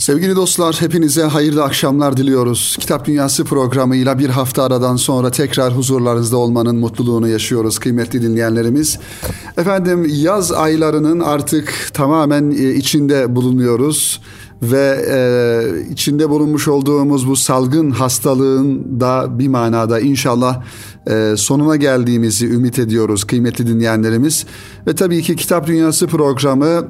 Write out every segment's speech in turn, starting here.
Sevgili dostlar hepinize hayırlı akşamlar diliyoruz. Kitap Dünyası programıyla bir hafta aradan sonra tekrar huzurlarınızda olmanın mutluluğunu yaşıyoruz kıymetli dinleyenlerimiz. Efendim yaz aylarının artık tamamen e, içinde bulunuyoruz ve e, içinde bulunmuş olduğumuz bu salgın hastalığın da bir manada inşallah e, sonuna geldiğimizi ümit ediyoruz kıymetli dinleyenlerimiz. Ve tabii ki Kitap Dünyası programı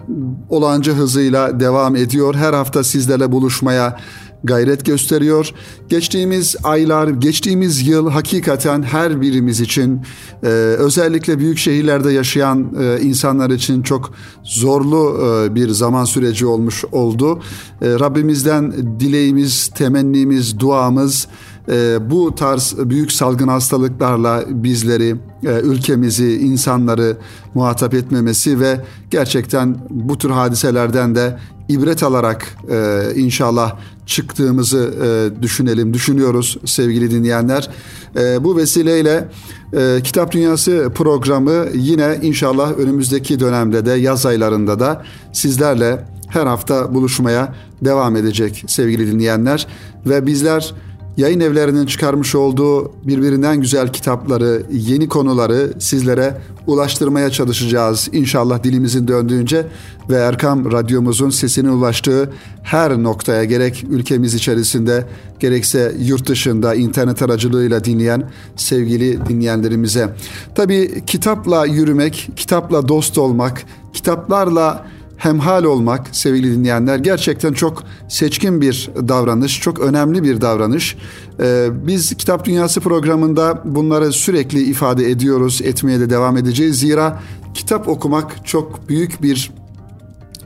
olağanca hızıyla devam ediyor. Her hafta sizlerle buluşmaya gayret gösteriyor. Geçtiğimiz aylar, geçtiğimiz yıl hakikaten her birimiz için e, özellikle büyük şehirlerde yaşayan e, insanlar için çok zorlu e, bir zaman süreci olmuş oldu. E, Rabbimizden dileğimiz, temennimiz, duamız e, bu tarz büyük salgın hastalıklarla bizleri, e, ülkemizi, insanları muhatap etmemesi ve gerçekten bu tür hadiselerden de ibret alarak e, inşallah çıktığımızı e, düşünelim, düşünüyoruz sevgili dinleyenler. E, bu vesileyle e, Kitap Dünyası programı yine inşallah önümüzdeki dönemde de yaz aylarında da sizlerle her hafta buluşmaya devam edecek sevgili dinleyenler ve bizler yayın evlerinin çıkarmış olduğu birbirinden güzel kitapları, yeni konuları sizlere ulaştırmaya çalışacağız. İnşallah dilimizin döndüğünce ve Erkam Radyomuzun sesinin ulaştığı her noktaya gerek ülkemiz içerisinde gerekse yurt dışında internet aracılığıyla dinleyen sevgili dinleyenlerimize. Tabii kitapla yürümek, kitapla dost olmak, kitaplarla hemhal olmak sevgili dinleyenler gerçekten çok seçkin bir davranış, çok önemli bir davranış. Ee, biz Kitap Dünyası programında bunları sürekli ifade ediyoruz, etmeye de devam edeceğiz. Zira kitap okumak çok büyük bir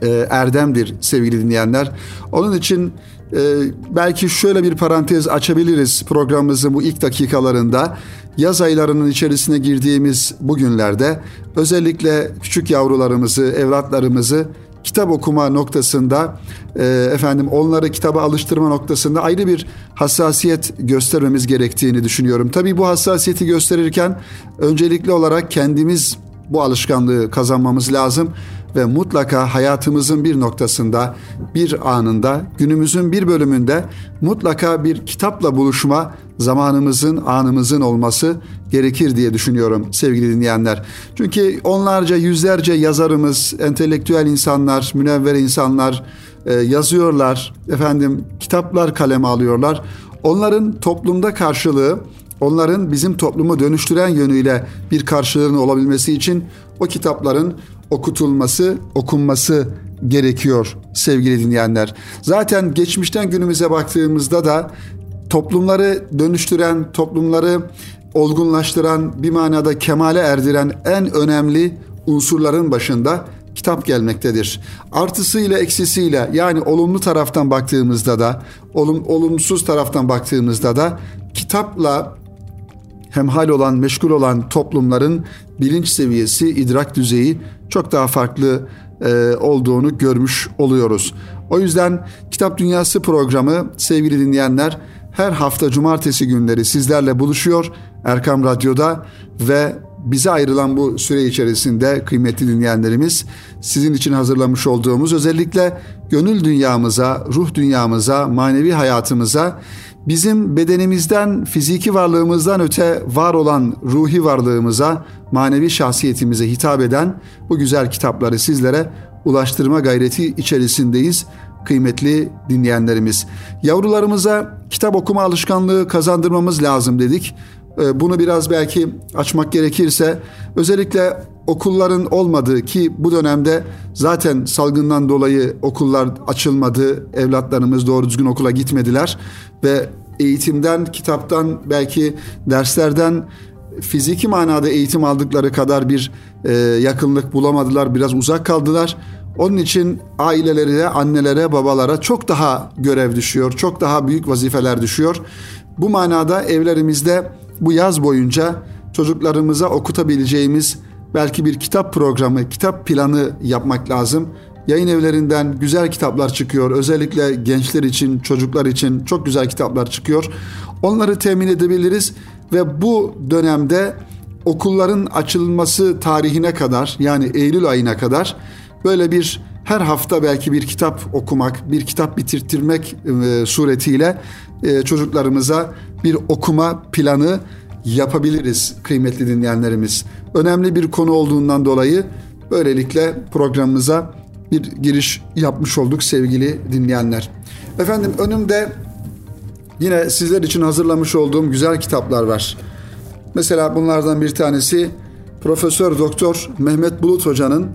e, erdemdir sevgili dinleyenler. Onun için e, belki şöyle bir parantez açabiliriz programımızın bu ilk dakikalarında yaz aylarının içerisine girdiğimiz bu günlerde özellikle küçük yavrularımızı, evlatlarımızı kitap okuma noktasında e, efendim onları kitaba alıştırma noktasında ayrı bir hassasiyet göstermemiz gerektiğini düşünüyorum. Tabii bu hassasiyeti gösterirken öncelikli olarak kendimiz bu alışkanlığı kazanmamız lazım ve mutlaka hayatımızın bir noktasında, bir anında, günümüzün bir bölümünde mutlaka bir kitapla buluşma zamanımızın, anımızın olması gerekir diye düşünüyorum sevgili dinleyenler. Çünkü onlarca, yüzlerce yazarımız, entelektüel insanlar, münevver insanlar e, yazıyorlar. Efendim kitaplar kaleme alıyorlar. Onların toplumda karşılığı onların bizim toplumu dönüştüren yönüyle bir karşılığının olabilmesi için o kitapların okutulması, okunması gerekiyor sevgili dinleyenler. Zaten geçmişten günümüze baktığımızda da toplumları dönüştüren, toplumları olgunlaştıran, bir manada kemale erdiren en önemli unsurların başında kitap gelmektedir. Artısıyla eksisiyle yani olumlu taraftan baktığımızda da olum, olumsuz taraftan baktığımızda da kitapla hemhal olan, meşgul olan toplumların bilinç seviyesi, idrak düzeyi çok daha farklı e, olduğunu görmüş oluyoruz. O yüzden Kitap Dünyası programı sevgili dinleyenler her hafta cumartesi günleri sizlerle buluşuyor Erkam Radyo'da ve bize ayrılan bu süre içerisinde kıymetli dinleyenlerimiz sizin için hazırlamış olduğumuz özellikle gönül dünyamıza, ruh dünyamıza, manevi hayatımıza bizim bedenimizden, fiziki varlığımızdan öte var olan ruhi varlığımıza, manevi şahsiyetimize hitap eden bu güzel kitapları sizlere ulaştırma gayreti içerisindeyiz kıymetli dinleyenlerimiz. Yavrularımıza kitap okuma alışkanlığı kazandırmamız lazım dedik. Ee, bunu biraz belki açmak gerekirse özellikle okulların olmadığı ki bu dönemde zaten salgından dolayı okullar açılmadı. Evlatlarımız doğru düzgün okula gitmediler ve eğitimden, kitaptan belki derslerden fiziki manada eğitim aldıkları kadar bir e, yakınlık bulamadılar. Biraz uzak kaldılar. Onun için ailelere, annelere, babalara çok daha görev düşüyor. Çok daha büyük vazifeler düşüyor. Bu manada evlerimizde bu yaz boyunca çocuklarımıza okutabileceğimiz belki bir kitap programı, kitap planı yapmak lazım. Yayın evlerinden güzel kitaplar çıkıyor. Özellikle gençler için, çocuklar için çok güzel kitaplar çıkıyor. Onları temin edebiliriz ve bu dönemde okulların açılması tarihine kadar yani Eylül ayına kadar böyle bir her hafta belki bir kitap okumak, bir kitap bitirttirmek e, suretiyle e, çocuklarımıza bir okuma planı yapabiliriz kıymetli dinleyenlerimiz. Önemli bir konu olduğundan dolayı böylelikle programımıza bir giriş yapmış olduk sevgili dinleyenler. Efendim önümde yine sizler için hazırlamış olduğum güzel kitaplar var. Mesela bunlardan bir tanesi Profesör Doktor Mehmet Bulut Hoca'nın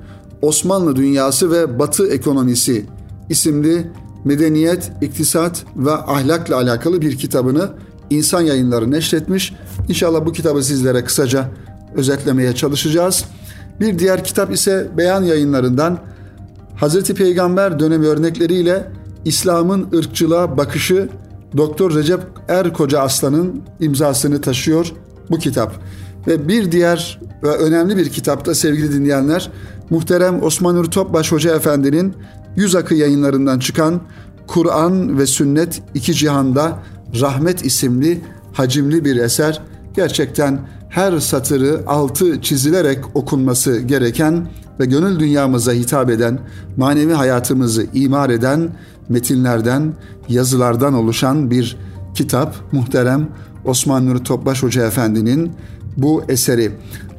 Osmanlı Dünyası ve Batı Ekonomisi isimli medeniyet, iktisat ve ahlakla alakalı bir kitabını insan yayınları neşretmiş. İnşallah bu kitabı sizlere kısaca özetlemeye çalışacağız. Bir diğer kitap ise beyan yayınlarından Hazreti Peygamber dönemi örnekleriyle İslam'ın ırkçılığa bakışı Doktor Recep Erkoca Aslan'ın imzasını taşıyor bu kitap. Ve bir diğer ve önemli bir kitapta sevgili dinleyenler muhterem Osman Nur Topbaş Hoca Efendi'nin Yüz Akı yayınlarından çıkan Kur'an ve Sünnet iki Cihanda Rahmet isimli hacimli bir eser. Gerçekten her satırı altı çizilerek okunması gereken ve gönül dünyamıza hitap eden, manevi hayatımızı imar eden metinlerden, yazılardan oluşan bir kitap. Muhterem Osman Nuri Topbaş Hoca Efendi'nin bu eseri.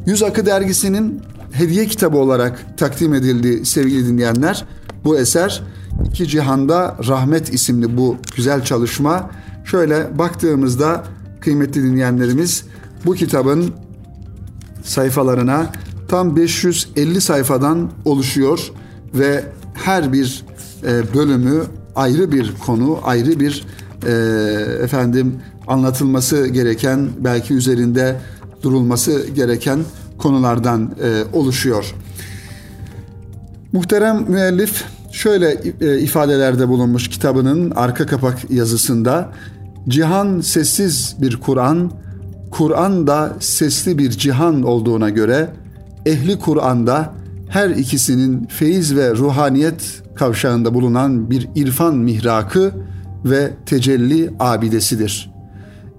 Yüz Akı dergisinin hediye kitabı olarak takdim edildi sevgili dinleyenler. Bu eser İki Cihanda Rahmet isimli bu güzel çalışma. Şöyle baktığımızda kıymetli dinleyenlerimiz bu kitabın sayfalarına tam 550 sayfadan oluşuyor ve her bir e, bölümü ayrı bir konu, ayrı bir e, efendim anlatılması gereken, belki üzerinde durulması gereken konulardan e, oluşuyor. Muhterem müellif şöyle e, ifadelerde bulunmuş kitabının arka kapak yazısında cihan sessiz bir Kur'an, Kur'an da sesli bir cihan olduğuna göre ehli Kur'an'da her ikisinin feyiz ve ruhaniyet kavşağında bulunan bir irfan mihrakı ve tecelli abidesidir.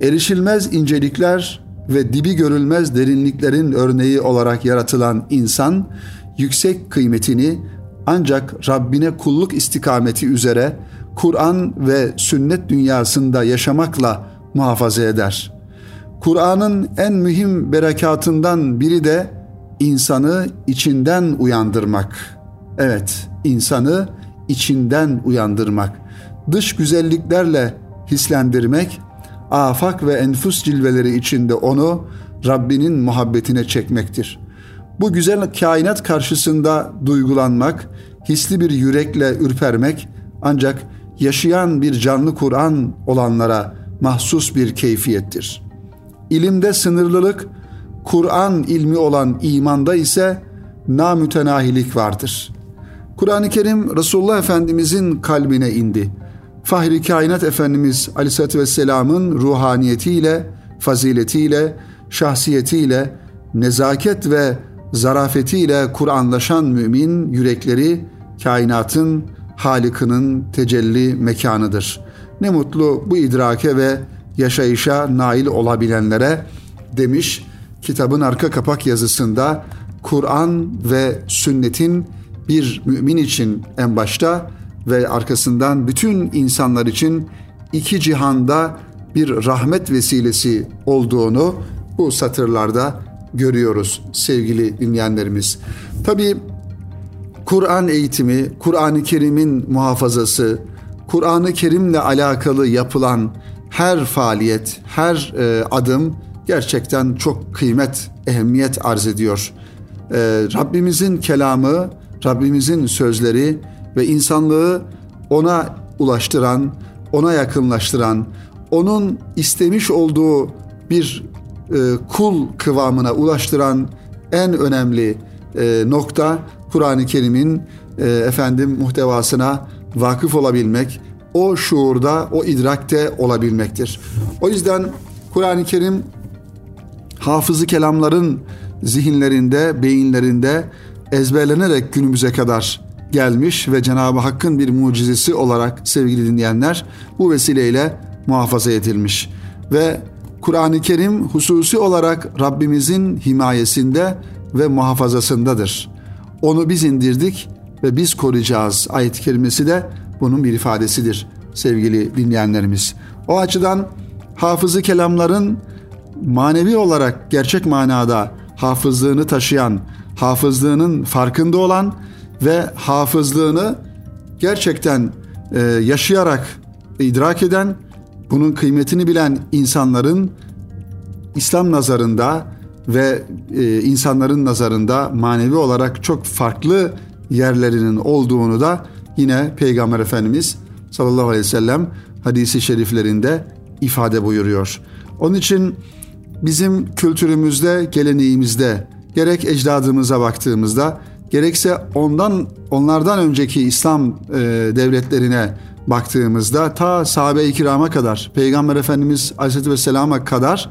Erişilmez incelikler ve dibi görülmez derinliklerin örneği olarak yaratılan insan yüksek kıymetini ancak Rabbine kulluk istikameti üzere Kur'an ve sünnet dünyasında yaşamakla muhafaza eder. Kur'an'ın en mühim berekatından biri de insanı içinden uyandırmak. Evet, insanı içinden uyandırmak. Dış güzelliklerle hislendirmek, afak ve enfus cilveleri içinde onu Rabbinin muhabbetine çekmektir. Bu güzel kainat karşısında duygulanmak, hisli bir yürekle ürpermek ancak yaşayan bir canlı Kur'an olanlara mahsus bir keyfiyettir. İlimde sınırlılık, Kur'an ilmi olan imanda ise namütenahilik vardır. Kur'an-ı Kerim Resulullah Efendimizin kalbine indi. Fahri Kainat Efendimiz Aleyhisselatü Vesselam'ın ruhaniyetiyle, faziletiyle, şahsiyetiyle, nezaket ve zarafetiyle Kur'anlaşan mümin yürekleri kainatın Halık'ının tecelli mekanıdır. Ne mutlu bu idrake ve yaşayışa nail olabilenlere demiş kitabın arka kapak yazısında Kur'an ve sünnetin bir mümin için en başta ve arkasından bütün insanlar için iki cihanda bir rahmet vesilesi olduğunu bu satırlarda görüyoruz sevgili dinleyenlerimiz. Tabi Kur'an eğitimi, Kur'an-ı Kerim'in muhafazası, Kur'an-ı Kerim'le alakalı yapılan her faaliyet, her e, adım gerçekten çok kıymet, ehemmiyet arz ediyor. E, Rabbimizin kelamı, Rabbimizin sözleri ve insanlığı ona ulaştıran, ona yakınlaştıran, onun istemiş olduğu bir e, kul kıvamına ulaştıran en önemli e, nokta Kur'an-ı Kerim'in e, efendim muhtevasına vakıf olabilmek, o şuurda, o idrakte olabilmektir. O yüzden Kur'an-ı Kerim hafızı kelamların zihinlerinde, beyinlerinde ezberlenerek günümüze kadar gelmiş ve Cenab-ı Hakk'ın bir mucizesi olarak sevgili dinleyenler bu vesileyle muhafaza edilmiş. Ve Kur'an-ı Kerim hususi olarak Rabbimizin himayesinde ve muhafazasındadır. Onu biz indirdik, ve biz koruyacağız ayet-i kerimesi de bunun bir ifadesidir sevgili dinleyenlerimiz. O açıdan hafızı kelamların manevi olarak gerçek manada hafızlığını taşıyan, hafızlığının farkında olan ve hafızlığını gerçekten e, yaşayarak idrak eden, bunun kıymetini bilen insanların İslam nazarında ve e, insanların nazarında manevi olarak çok farklı yerlerinin olduğunu da yine Peygamber Efendimiz sallallahu aleyhi ve sellem hadisi şeriflerinde ifade buyuruyor. Onun için bizim kültürümüzde, geleneğimizde gerek ecdadımıza baktığımızda gerekse ondan onlardan önceki İslam e, devletlerine baktığımızda ta sahabe-i kirama kadar Peygamber Efendimiz Aleyhisselatü Vesselam'a kadar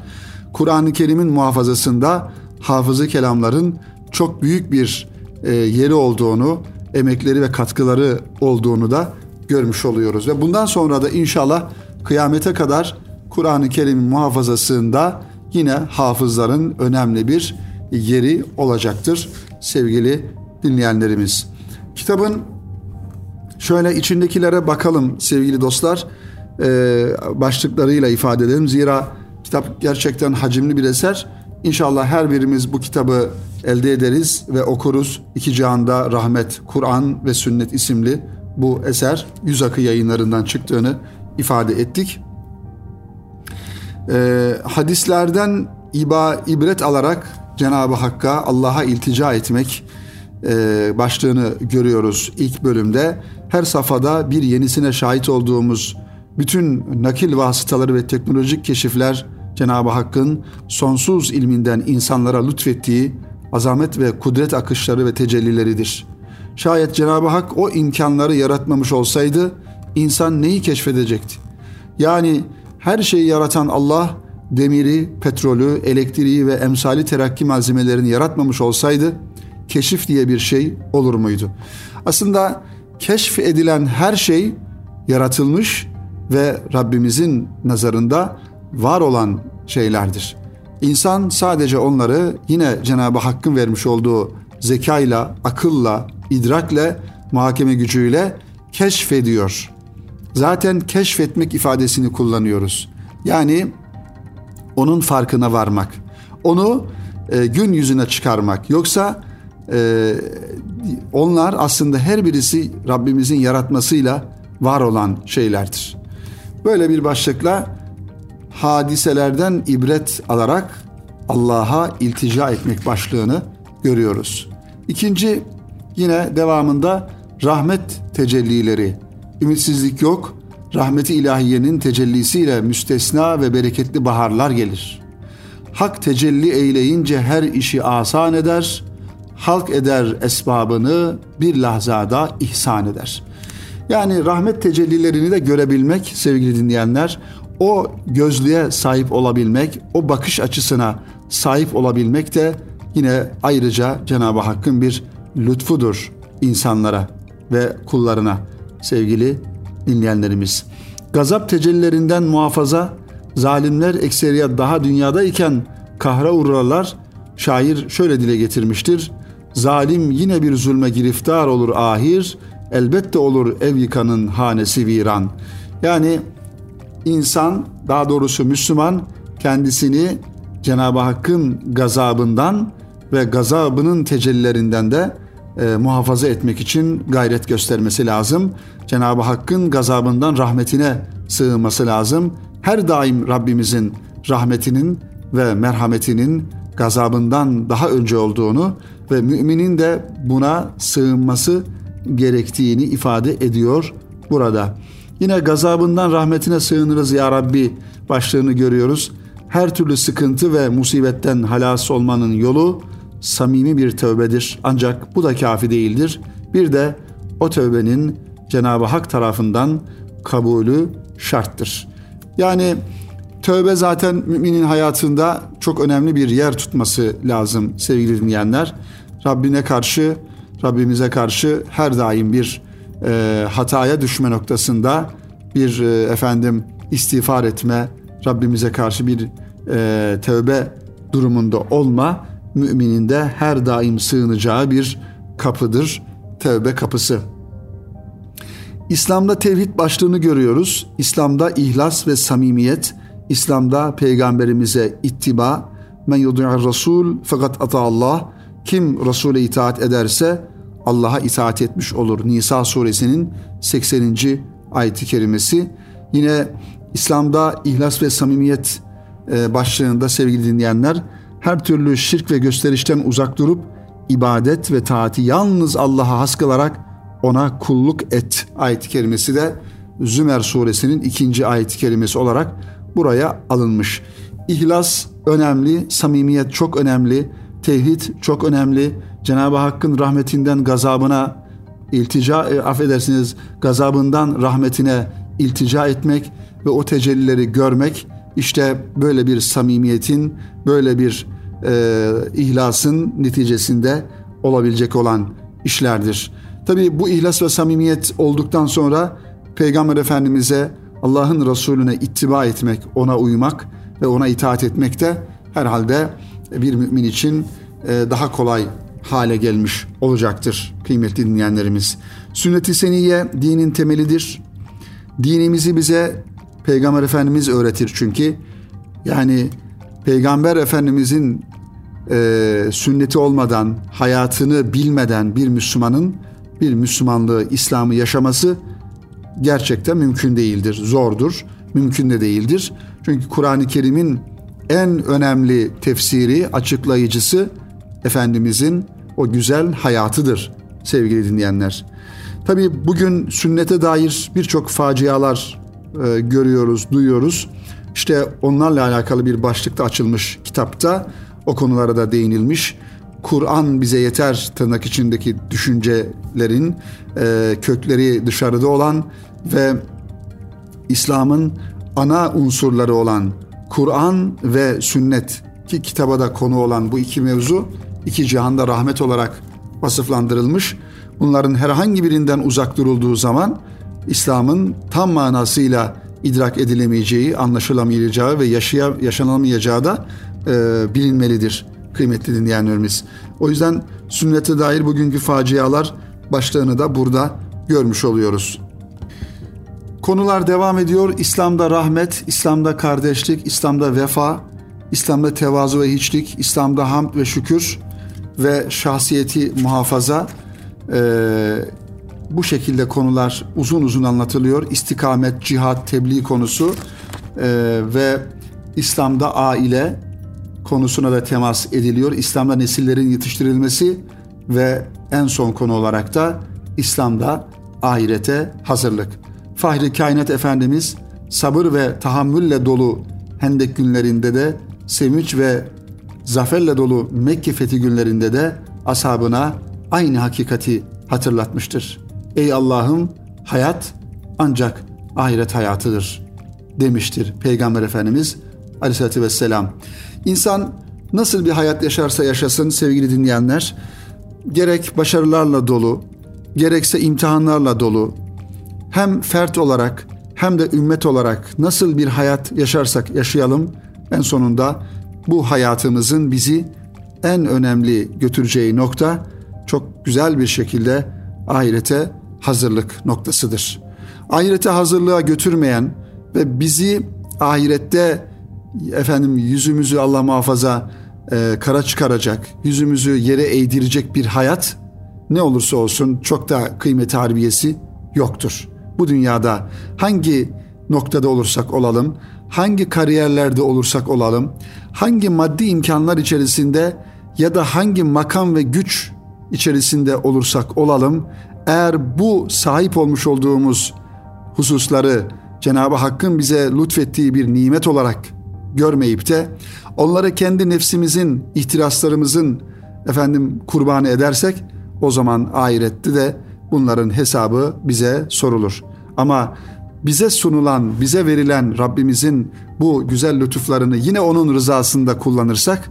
Kur'an-ı Kerim'in muhafazasında hafızı kelamların çok büyük bir e, yeri olduğunu, emekleri ve katkıları olduğunu da görmüş oluyoruz. Ve bundan sonra da inşallah kıyamete kadar Kur'an-ı Kerim'in muhafazasında yine hafızların önemli bir yeri olacaktır sevgili dinleyenlerimiz. Kitabın şöyle içindekilere bakalım sevgili dostlar. Ee, başlıklarıyla ifade edelim. Zira kitap gerçekten hacimli bir eser. İnşallah her birimiz bu kitabı elde ederiz ve okuruz. İki Cihanda Rahmet, Kur'an ve Sünnet isimli bu eser Yüz Akı yayınlarından çıktığını ifade ettik. Ee, hadislerden iba, ibret alarak Cenab-ı Hakk'a, Allah'a iltica etmek e, başlığını görüyoruz ilk bölümde. Her safhada bir yenisine şahit olduğumuz bütün nakil vasıtaları ve teknolojik keşifler Cenab-ı Hakk'ın sonsuz ilminden insanlara lütfettiği azamet ve kudret akışları ve tecellileridir. Şayet Cenab-ı Hak o imkanları yaratmamış olsaydı insan neyi keşfedecekti? Yani her şeyi yaratan Allah demiri, petrolü, elektriği ve emsali terakki malzemelerini yaratmamış olsaydı keşif diye bir şey olur muydu? Aslında keşf edilen her şey yaratılmış ve Rabbimizin nazarında var olan şeylerdir. İnsan sadece onları yine Cenab-ı Hakk'ın vermiş olduğu zekayla, akılla, idrakle, muhakeme gücüyle keşfediyor. Zaten keşfetmek ifadesini kullanıyoruz. Yani onun farkına varmak. Onu e, gün yüzüne çıkarmak. Yoksa e, onlar aslında her birisi Rabbimizin yaratmasıyla var olan şeylerdir. Böyle bir başlıkla hadiselerden ibret alarak Allah'a iltica etmek başlığını görüyoruz. İkinci yine devamında rahmet tecellileri. Ümitsizlik yok, rahmeti ilahiyenin tecellisiyle müstesna ve bereketli baharlar gelir. Hak tecelli eyleyince her işi asan eder, halk eder esbabını bir lahzada ihsan eder. Yani rahmet tecellilerini de görebilmek sevgili dinleyenler, o gözlüğe sahip olabilmek, o bakış açısına sahip olabilmek de yine ayrıca Cenab-ı Hakk'ın bir lütfudur insanlara ve kullarına sevgili dinleyenlerimiz. Gazap tecellilerinden muhafaza, zalimler ekseriyet daha dünyadayken kahra uğrarlar. Şair şöyle dile getirmiştir. Zalim yine bir zulme giriftar olur ahir, elbette olur ev yıkanın hanesi viran. Yani insan daha doğrusu Müslüman kendisini Cenab-ı Hakk'ın gazabından ve gazabının tecellilerinden de e, muhafaza etmek için gayret göstermesi lazım. Cenab-ı Hakk'ın gazabından rahmetine sığınması lazım. Her daim Rabbimizin rahmetinin ve merhametinin gazabından daha önce olduğunu ve müminin de buna sığınması gerektiğini ifade ediyor burada. Yine gazabından rahmetine sığınırız ya Rabbi başlığını görüyoruz. Her türlü sıkıntı ve musibetten halas olmanın yolu samimi bir tövbedir. Ancak bu da kafi değildir. Bir de o tövbenin Cenab-ı Hak tarafından kabulü şarttır. Yani tövbe zaten müminin hayatında çok önemli bir yer tutması lazım sevgili dinleyenler. Rabbine karşı, Rabbimize karşı her daim bir e, hataya düşme noktasında bir e, efendim istiğfar etme, Rabbimize karşı bir e, tövbe durumunda olma müminin de her daim sığınacağı bir kapıdır tevbe kapısı. İslam'da tevhid başlığını görüyoruz. İslam'da ihlas ve samimiyet, İslam'da peygamberimize ittiba, men yudu'ar rasul fakat ata Allah, kim Resul'e itaat ederse Allah'a itaat etmiş olur. Nisa suresinin 80. ayeti kerimesi. Yine İslam'da ihlas ve samimiyet e, başlığında sevgili dinleyenler her türlü şirk ve gösterişten uzak durup ibadet ve taati yalnız Allah'a has kılarak ona kulluk et ayet kelimesi de Zümer suresinin ikinci ayet kelimesi olarak buraya alınmış. İhlas önemli, samimiyet çok önemli, tevhid çok önemli. Cenab-ı Hakk'ın rahmetinden gazabına iltica, e, affedersiniz gazabından rahmetine iltica etmek ve o tecellileri görmek işte böyle bir samimiyetin, böyle bir e, ihlasın neticesinde olabilecek olan işlerdir. Tabi bu ihlas ve samimiyet olduktan sonra Peygamber Efendimiz'e Allah'ın Resulüne ittiba etmek, ona uymak ve ona itaat etmek de herhalde bir mümin için e, daha kolay hale gelmiş olacaktır kıymetli dinleyenlerimiz. Sünnet-i Seniyye dinin temelidir. Dinimizi bize Peygamber Efendimiz öğretir çünkü. Yani Peygamber Efendimizin e, sünneti olmadan, hayatını bilmeden bir Müslümanın bir Müslümanlığı, İslam'ı yaşaması gerçekten mümkün değildir, zordur, mümkün de değildir. Çünkü Kur'an-ı Kerim'in en önemli tefsiri, açıklayıcısı Efendimizin o güzel hayatıdır sevgili dinleyenler. Tabi bugün sünnete dair birçok facialar e, görüyoruz, duyuyoruz. İşte onlarla alakalı bir başlıkta açılmış kitapta o konulara da değinilmiş. Kur'an bize yeter tırnak içindeki düşüncelerin e, kökleri dışarıda olan ve İslam'ın ana unsurları olan Kur'an ve sünnet ki kitaba da konu olan bu iki mevzu iki cihanda rahmet olarak vasıflandırılmış. Bunların herhangi birinden uzak durulduğu zaman İslam'ın tam manasıyla idrak edilemeyeceği, anlaşılamayacağı ve yaşaya, yaşanamayacağı da e, bilinmelidir kıymetli dinleyenlerimiz. O yüzden sünnete dair bugünkü facialar başlığını da burada görmüş oluyoruz. Konular devam ediyor. İslam'da rahmet, İslam'da kardeşlik, İslam'da vefa, İslam'da tevazu ve hiçlik, İslam'da hamd ve şükür ve şahsiyeti muhafaza. Ee, bu şekilde konular uzun uzun anlatılıyor. İstikamet, cihat, tebliğ konusu ee, ve İslam'da aile, konusuna da temas ediliyor. İslam'da nesillerin yetiştirilmesi ve en son konu olarak da İslam'da ahirete hazırlık. Fahri Kainat Efendimiz sabır ve tahammülle dolu Hendek günlerinde de sevinç ve zaferle dolu Mekke fethi günlerinde de ashabına aynı hakikati hatırlatmıştır. Ey Allah'ım hayat ancak ahiret hayatıdır demiştir Peygamber Efendimiz Aleyhisselatü Vesselam. İnsan nasıl bir hayat yaşarsa yaşasın sevgili dinleyenler, gerek başarılarla dolu, gerekse imtihanlarla dolu, hem fert olarak hem de ümmet olarak nasıl bir hayat yaşarsak yaşayalım, en sonunda bu hayatımızın bizi en önemli götüreceği nokta çok güzel bir şekilde ahirete hazırlık noktasıdır. Ahirete hazırlığa götürmeyen ve bizi ahirette efendim yüzümüzü Allah muhafaza e, kara çıkaracak, yüzümüzü yere eğdirecek bir hayat ne olursa olsun çok da kıymeti harbiyesi yoktur. Bu dünyada hangi noktada olursak olalım, hangi kariyerlerde olursak olalım, hangi maddi imkanlar içerisinde ya da hangi makam ve güç içerisinde olursak olalım, eğer bu sahip olmuş olduğumuz hususları Cenab-ı Hakk'ın bize lütfettiği bir nimet olarak görmeyip de onları kendi nefsimizin, ihtiraslarımızın efendim kurbanı edersek o zaman ahirette de bunların hesabı bize sorulur. Ama bize sunulan, bize verilen Rabbimizin bu güzel lütuflarını yine onun rızasında kullanırsak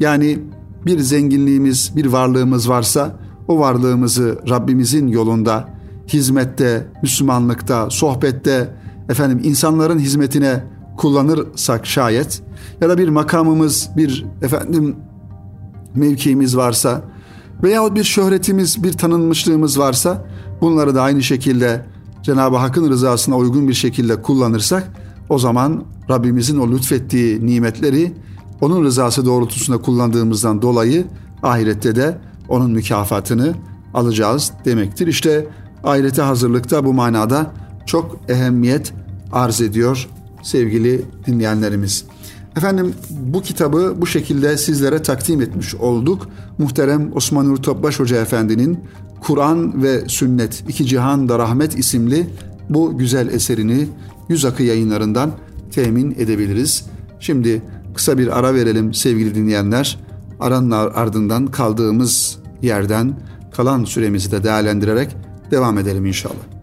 yani bir zenginliğimiz, bir varlığımız varsa o varlığımızı Rabbimizin yolunda, hizmette, Müslümanlıkta, sohbette, efendim insanların hizmetine kullanırsak şayet ya da bir makamımız, bir efendim mevkiimiz varsa Veya bir şöhretimiz, bir tanınmışlığımız varsa bunları da aynı şekilde Cenab-ı Hakk'ın rızasına uygun bir şekilde kullanırsak o zaman Rabbimizin o lütfettiği nimetleri onun rızası doğrultusunda kullandığımızdan dolayı ahirette de onun mükafatını alacağız demektir. İşte ahirete hazırlıkta bu manada çok ehemmiyet arz ediyor sevgili dinleyenlerimiz. Efendim bu kitabı bu şekilde sizlere takdim etmiş olduk. Muhterem Osman Nur Topbaş Hoca Efendi'nin Kur'an ve Sünnet İki Cihan da Rahmet isimli bu güzel eserini Yüz Akı yayınlarından temin edebiliriz. Şimdi kısa bir ara verelim sevgili dinleyenler. Aranın ardından kaldığımız yerden kalan süremizi de değerlendirerek devam edelim inşallah.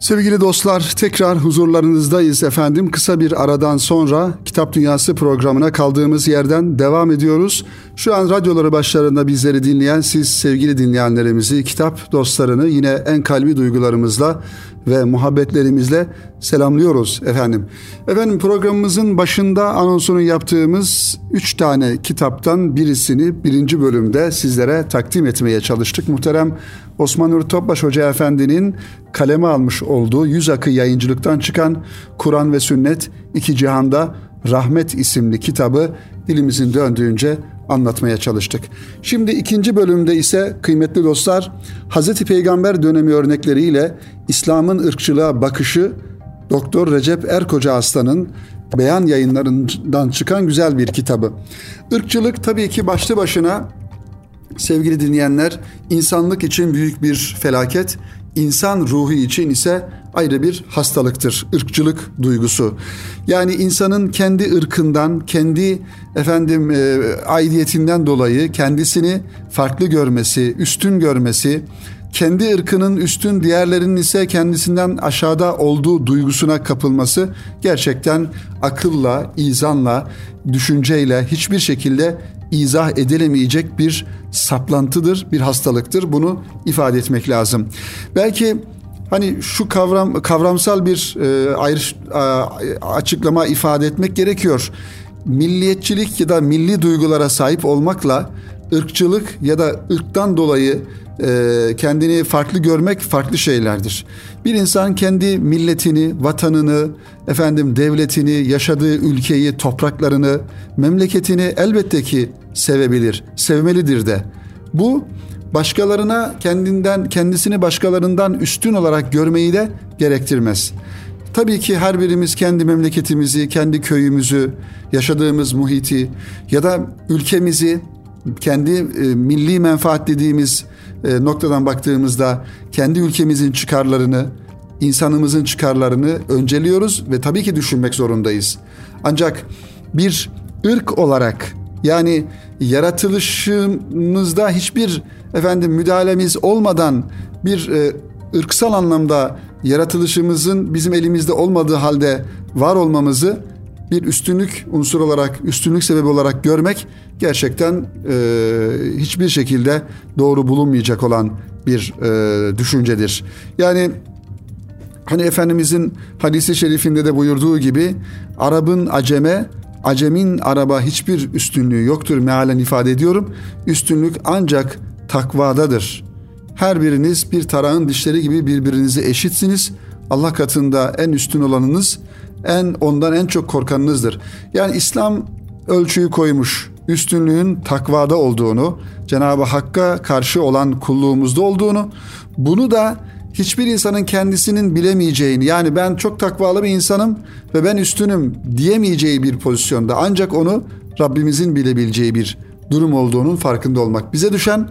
Sevgili dostlar tekrar huzurlarınızdayız efendim. Kısa bir aradan sonra Kitap Dünyası programına kaldığımız yerden devam ediyoruz. Şu an radyoları başlarında bizleri dinleyen siz sevgili dinleyenlerimizi, kitap dostlarını yine en kalbi duygularımızla ve muhabbetlerimizle selamlıyoruz efendim. Efendim programımızın başında anonsunu yaptığımız üç tane kitaptan birisini birinci bölümde sizlere takdim etmeye çalıştık. Muhterem Osman Nur Topbaş Hoca Efendi'nin kaleme almış olduğu Yüz Akı yayıncılıktan çıkan Kur'an ve Sünnet iki Cihanda Rahmet isimli kitabı dilimizin döndüğünce anlatmaya çalıştık. Şimdi ikinci bölümde ise kıymetli dostlar Hazreti Peygamber dönemi örnekleriyle İslam'ın ırkçılığa bakışı Doktor Recep Erkoca Aslan'ın beyan yayınlarından çıkan güzel bir kitabı. Irkçılık tabii ki başlı başına sevgili dinleyenler insanlık için büyük bir felaket, insan ruhu için ise ayrı bir hastalıktır. ırkçılık duygusu. Yani insanın kendi ırkından, kendi efendim e, aidiyetinden dolayı kendisini farklı görmesi, üstün görmesi, kendi ırkının üstün diğerlerinin ise kendisinden aşağıda olduğu duygusuna kapılması gerçekten akılla, izanla, düşünceyle hiçbir şekilde izah edilemeyecek bir saplantıdır, bir hastalıktır. Bunu ifade etmek lazım. Belki hani şu kavram kavramsal bir e, ayrı e, açıklama ifade etmek gerekiyor. Milliyetçilik ya da milli duygulara sahip olmakla ırkçılık ya da ırktan dolayı e, kendini farklı görmek farklı şeylerdir. Bir insan kendi milletini, vatanını, efendim devletini, yaşadığı ülkeyi, topraklarını, memleketini elbette ki sevebilir, sevmelidir de. Bu başkalarına kendinden kendisini başkalarından üstün olarak görmeyi de gerektirmez. Tabii ki her birimiz kendi memleketimizi, kendi köyümüzü, yaşadığımız muhiti ya da ülkemizi kendi e, milli menfaat dediğimiz e, noktadan baktığımızda kendi ülkemizin çıkarlarını, insanımızın çıkarlarını önceliyoruz ve tabii ki düşünmek zorundayız. Ancak bir ırk olarak yani yaratılışımızda hiçbir efendim müdahalemiz olmadan bir e, ırksal anlamda yaratılışımızın bizim elimizde olmadığı halde var olmamızı bir üstünlük unsur olarak, üstünlük sebebi olarak görmek gerçekten e, hiçbir şekilde doğru bulunmayacak olan bir e, düşüncedir. Yani hani Efendimizin hadisi şerifinde de buyurduğu gibi Arap'ın aceme, acemin araba hiçbir üstünlüğü yoktur mealen ifade ediyorum. Üstünlük ancak takvadadır. Her biriniz bir tarağın dişleri gibi birbirinize eşitsiniz. Allah katında en üstün olanınız en ondan en çok korkanınızdır. Yani İslam ölçüyü koymuş. Üstünlüğün takvada olduğunu, Cenab-ı Hakk'a karşı olan kulluğumuzda olduğunu, bunu da hiçbir insanın kendisinin bilemeyeceğini yani ben çok takvalı bir insanım ve ben üstünüm diyemeyeceği bir pozisyonda ancak onu Rabbimizin bilebileceği bir durum olduğunun farkında olmak. Bize düşen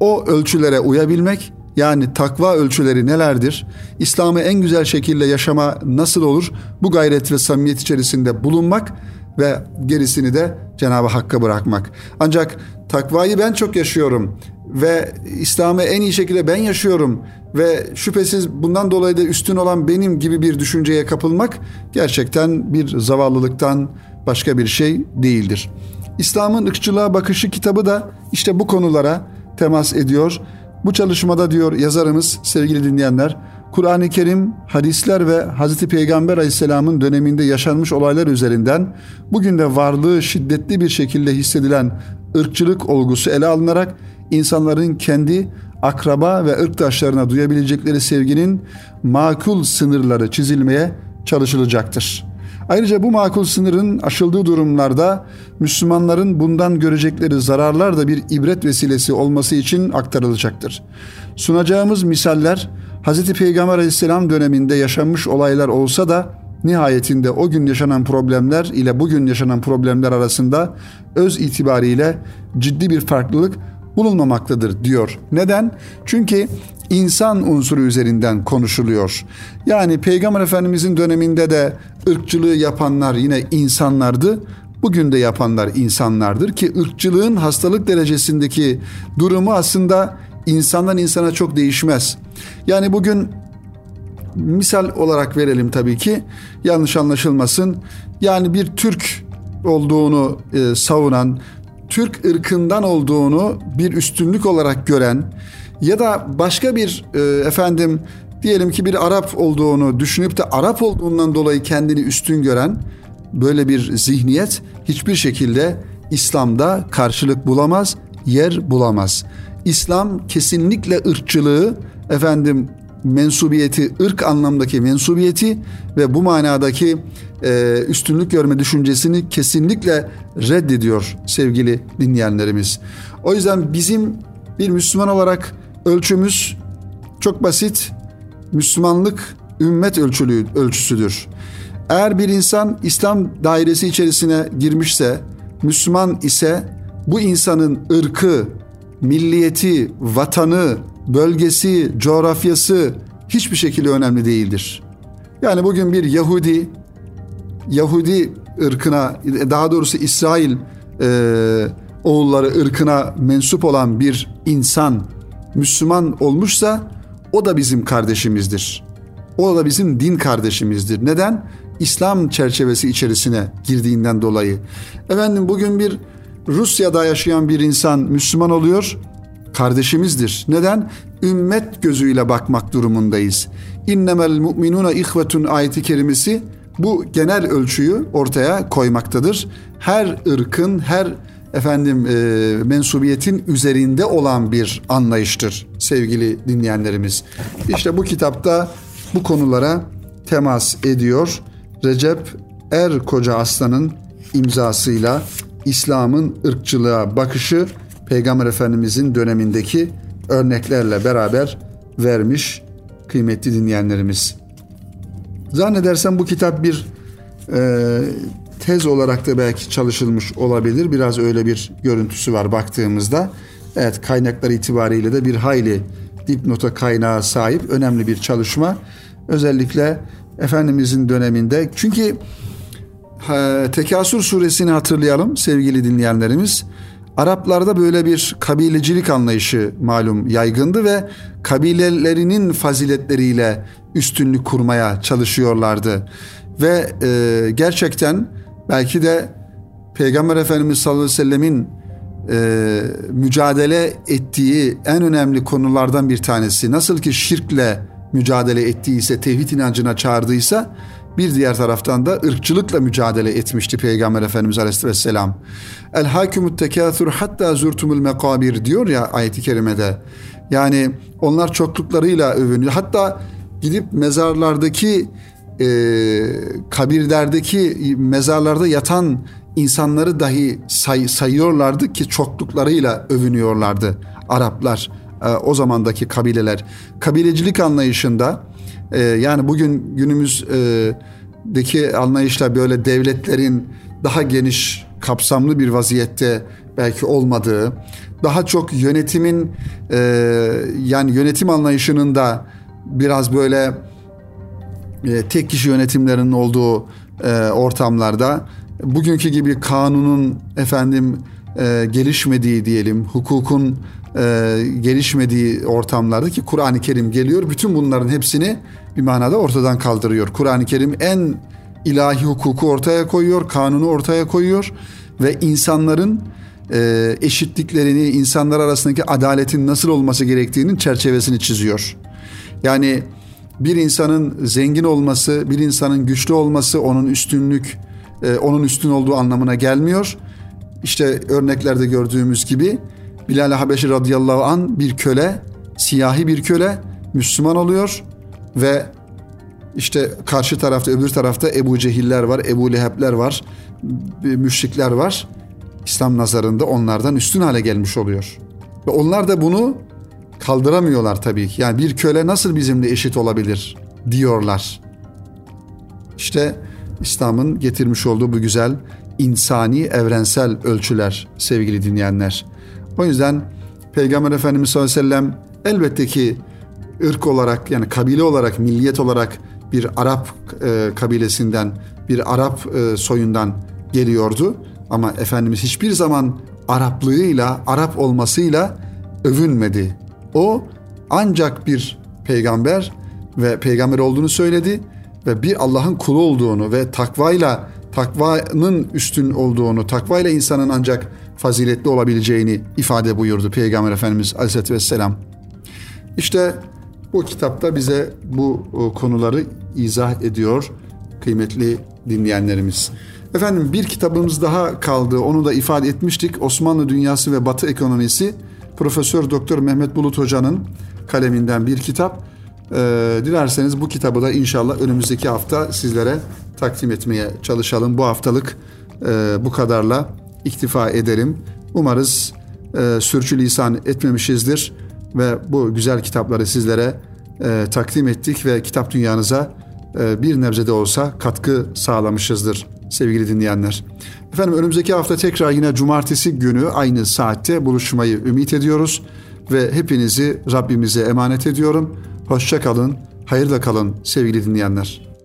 o ölçülere uyabilmek yani takva ölçüleri nelerdir? İslam'ı en güzel şekilde yaşama nasıl olur? Bu gayret ve samimiyet içerisinde bulunmak ve gerisini de Cenab-ı Hakk'a bırakmak. Ancak takvayı ben çok yaşıyorum ve İslam'ı en iyi şekilde ben yaşıyorum ve şüphesiz bundan dolayı da üstün olan benim gibi bir düşünceye kapılmak gerçekten bir zavallılıktan başka bir şey değildir. İslam'ın ırkçılığa bakışı kitabı da işte bu konulara temas ediyor bu çalışmada diyor yazarımız sevgili dinleyenler, Kur'an-ı Kerim, hadisler ve Hazreti Peygamber Aleyhisselam'ın döneminde yaşanmış olaylar üzerinden bugün de varlığı şiddetli bir şekilde hissedilen ırkçılık olgusu ele alınarak insanların kendi akraba ve ırktaşlarına duyabilecekleri sevginin makul sınırları çizilmeye çalışılacaktır. Ayrıca bu makul sınırın aşıldığı durumlarda Müslümanların bundan görecekleri zararlar da bir ibret vesilesi olması için aktarılacaktır. Sunacağımız misaller Hz. Peygamber aleyhisselam döneminde yaşanmış olaylar olsa da nihayetinde o gün yaşanan problemler ile bugün yaşanan problemler arasında öz itibariyle ciddi bir farklılık bulunmamaktadır diyor. Neden? Çünkü insan unsuru üzerinden konuşuluyor. Yani Peygamber Efendimizin döneminde de ırkçılığı yapanlar yine insanlardı. Bugün de yapanlar insanlardır ki ırkçılığın hastalık derecesindeki durumu aslında insandan insana çok değişmez. Yani bugün misal olarak verelim tabii ki yanlış anlaşılmasın. Yani bir Türk olduğunu e, savunan, Türk ırkından olduğunu bir üstünlük olarak gören ya da başka bir e, efendim diyelim ki bir Arap olduğunu düşünüp de Arap olduğundan dolayı kendini üstün gören böyle bir zihniyet hiçbir şekilde İslam'da karşılık bulamaz, yer bulamaz. İslam kesinlikle ırkçılığı efendim mensubiyeti, ırk anlamdaki mensubiyeti ve bu manadaki e, üstünlük görme düşüncesini kesinlikle reddediyor sevgili dinleyenlerimiz. O yüzden bizim bir Müslüman olarak ölçümüz çok basit. Müslümanlık ümmet ölçülü, ölçüsüdür. Eğer bir insan İslam dairesi içerisine girmişse, Müslüman ise bu insanın ırkı, milliyeti, vatanı, bölgesi, coğrafyası hiçbir şekilde önemli değildir. Yani bugün bir Yahudi, Yahudi ırkına, daha doğrusu İsrail e, oğulları ırkına mensup olan bir insan Müslüman olmuşsa o da bizim kardeşimizdir. O da bizim din kardeşimizdir. Neden? İslam çerçevesi içerisine girdiğinden dolayı. Efendim bugün bir Rusya'da yaşayan bir insan Müslüman oluyor kardeşimizdir. Neden? Ümmet gözüyle bakmak durumundayız. İnnemel mu'minuna ihvetun ayeti kerimesi bu genel ölçüyü ortaya koymaktadır. Her ırkın, her efendim e, mensubiyetin üzerinde olan bir anlayıştır sevgili dinleyenlerimiz. İşte bu kitapta bu konulara temas ediyor. Recep Er Koca Aslan'ın imzasıyla İslam'ın ırkçılığa bakışı Peygamber Efendimizin dönemindeki örneklerle beraber vermiş kıymetli dinleyenlerimiz. Zannedersem bu kitap bir e, tez olarak da belki çalışılmış olabilir. Biraz öyle bir görüntüsü var baktığımızda. Evet kaynaklar itibariyle de bir hayli dipnota kaynağı sahip önemli bir çalışma. Özellikle Efendimizin döneminde çünkü e, Tekasür suresini hatırlayalım sevgili dinleyenlerimiz. Araplarda böyle bir kabilecilik anlayışı malum yaygındı ve kabilelerinin faziletleriyle üstünlük kurmaya çalışıyorlardı. Ve e, gerçekten belki de Peygamber Efendimiz sallallahu aleyhi ve sellemin e, mücadele ettiği en önemli konulardan bir tanesi. Nasıl ki şirkle mücadele ettiyse, tevhid inancına çağırdıysa bir diğer taraftan da ırkçılıkla mücadele etmişti Peygamber Efendimiz Aleyhisselam. El hakimut tekâthur hatta zurtumul mekabir diyor ya ayeti kerimede. Yani onlar çokluklarıyla övünüyor. Hatta gidip mezarlardaki e, kabirlerdeki mezarlarda yatan insanları dahi say, sayıyorlardı ki çokluklarıyla övünüyorlardı Araplar e, o zamandaki kabileler. Kabilecilik anlayışında e, yani bugün günümüzdeki e, anlayışla böyle devletlerin daha geniş kapsamlı bir vaziyette belki olmadığı, daha çok yönetimin e, yani yönetim anlayışının da biraz böyle tek kişi yönetimlerinin olduğu e, ortamlarda bugünkü gibi kanunun efendim e, gelişmediği diyelim, hukukun e, gelişmediği ortamlarda ki Kur'an-ı Kerim geliyor. Bütün bunların hepsini bir manada ortadan kaldırıyor. Kur'an-ı Kerim en ilahi hukuku ortaya koyuyor, kanunu ortaya koyuyor ve insanların e, eşitliklerini, insanlar arasındaki adaletin nasıl olması gerektiğinin çerçevesini çiziyor. Yani bir insanın zengin olması, bir insanın güçlü olması onun üstünlük, e, onun üstün olduğu anlamına gelmiyor. işte örneklerde gördüğümüz gibi Bilal Habeşi radıyallahu an bir köle, siyahi bir köle Müslüman oluyor ve işte karşı tarafta öbür tarafta Ebu Cehiller var, Ebu Lehebler var, müşrikler var. İslam nazarında onlardan üstün hale gelmiş oluyor. Ve onlar da bunu kaldıramıyorlar tabii ki. Yani bir köle nasıl bizimle eşit olabilir diyorlar. İşte İslam'ın getirmiş olduğu bu güzel insani evrensel ölçüler sevgili dinleyenler. O yüzden Peygamber Efendimiz sallallahu aleyhi ve sellem elbette ki ırk olarak yani kabile olarak, milliyet olarak bir Arap e, kabilesinden, bir Arap e, soyundan geliyordu. Ama Efendimiz hiçbir zaman Araplığıyla, Arap olmasıyla övünmedi. O ancak bir peygamber ve peygamber olduğunu söyledi ve bir Allah'ın kulu olduğunu ve takvayla takvanın üstün olduğunu, takvayla insanın ancak faziletli olabileceğini ifade buyurdu Peygamber Efendimiz Aleyhisselatü Vesselam. İşte bu kitapta bize bu konuları izah ediyor kıymetli dinleyenlerimiz. Efendim bir kitabımız daha kaldı. Onu da ifade etmiştik. Osmanlı Dünyası ve Batı Ekonomisi Profesör Doktor Mehmet Bulut Hoca'nın kaleminden bir kitap. Ee, dilerseniz bu kitabı da inşallah önümüzdeki hafta sizlere takdim etmeye çalışalım. Bu haftalık e, bu kadarla iktifa edelim. Umarız e, sürçülisan etmemişizdir ve bu güzel kitapları sizlere e, takdim ettik ve kitap dünyanıza e, bir nebze de olsa katkı sağlamışızdır sevgili dinleyenler. Efendim önümüzdeki hafta tekrar yine cumartesi günü aynı saatte buluşmayı ümit ediyoruz ve hepinizi Rabbimize emanet ediyorum. Hoşça kalın, hayırla kalın sevgili dinleyenler.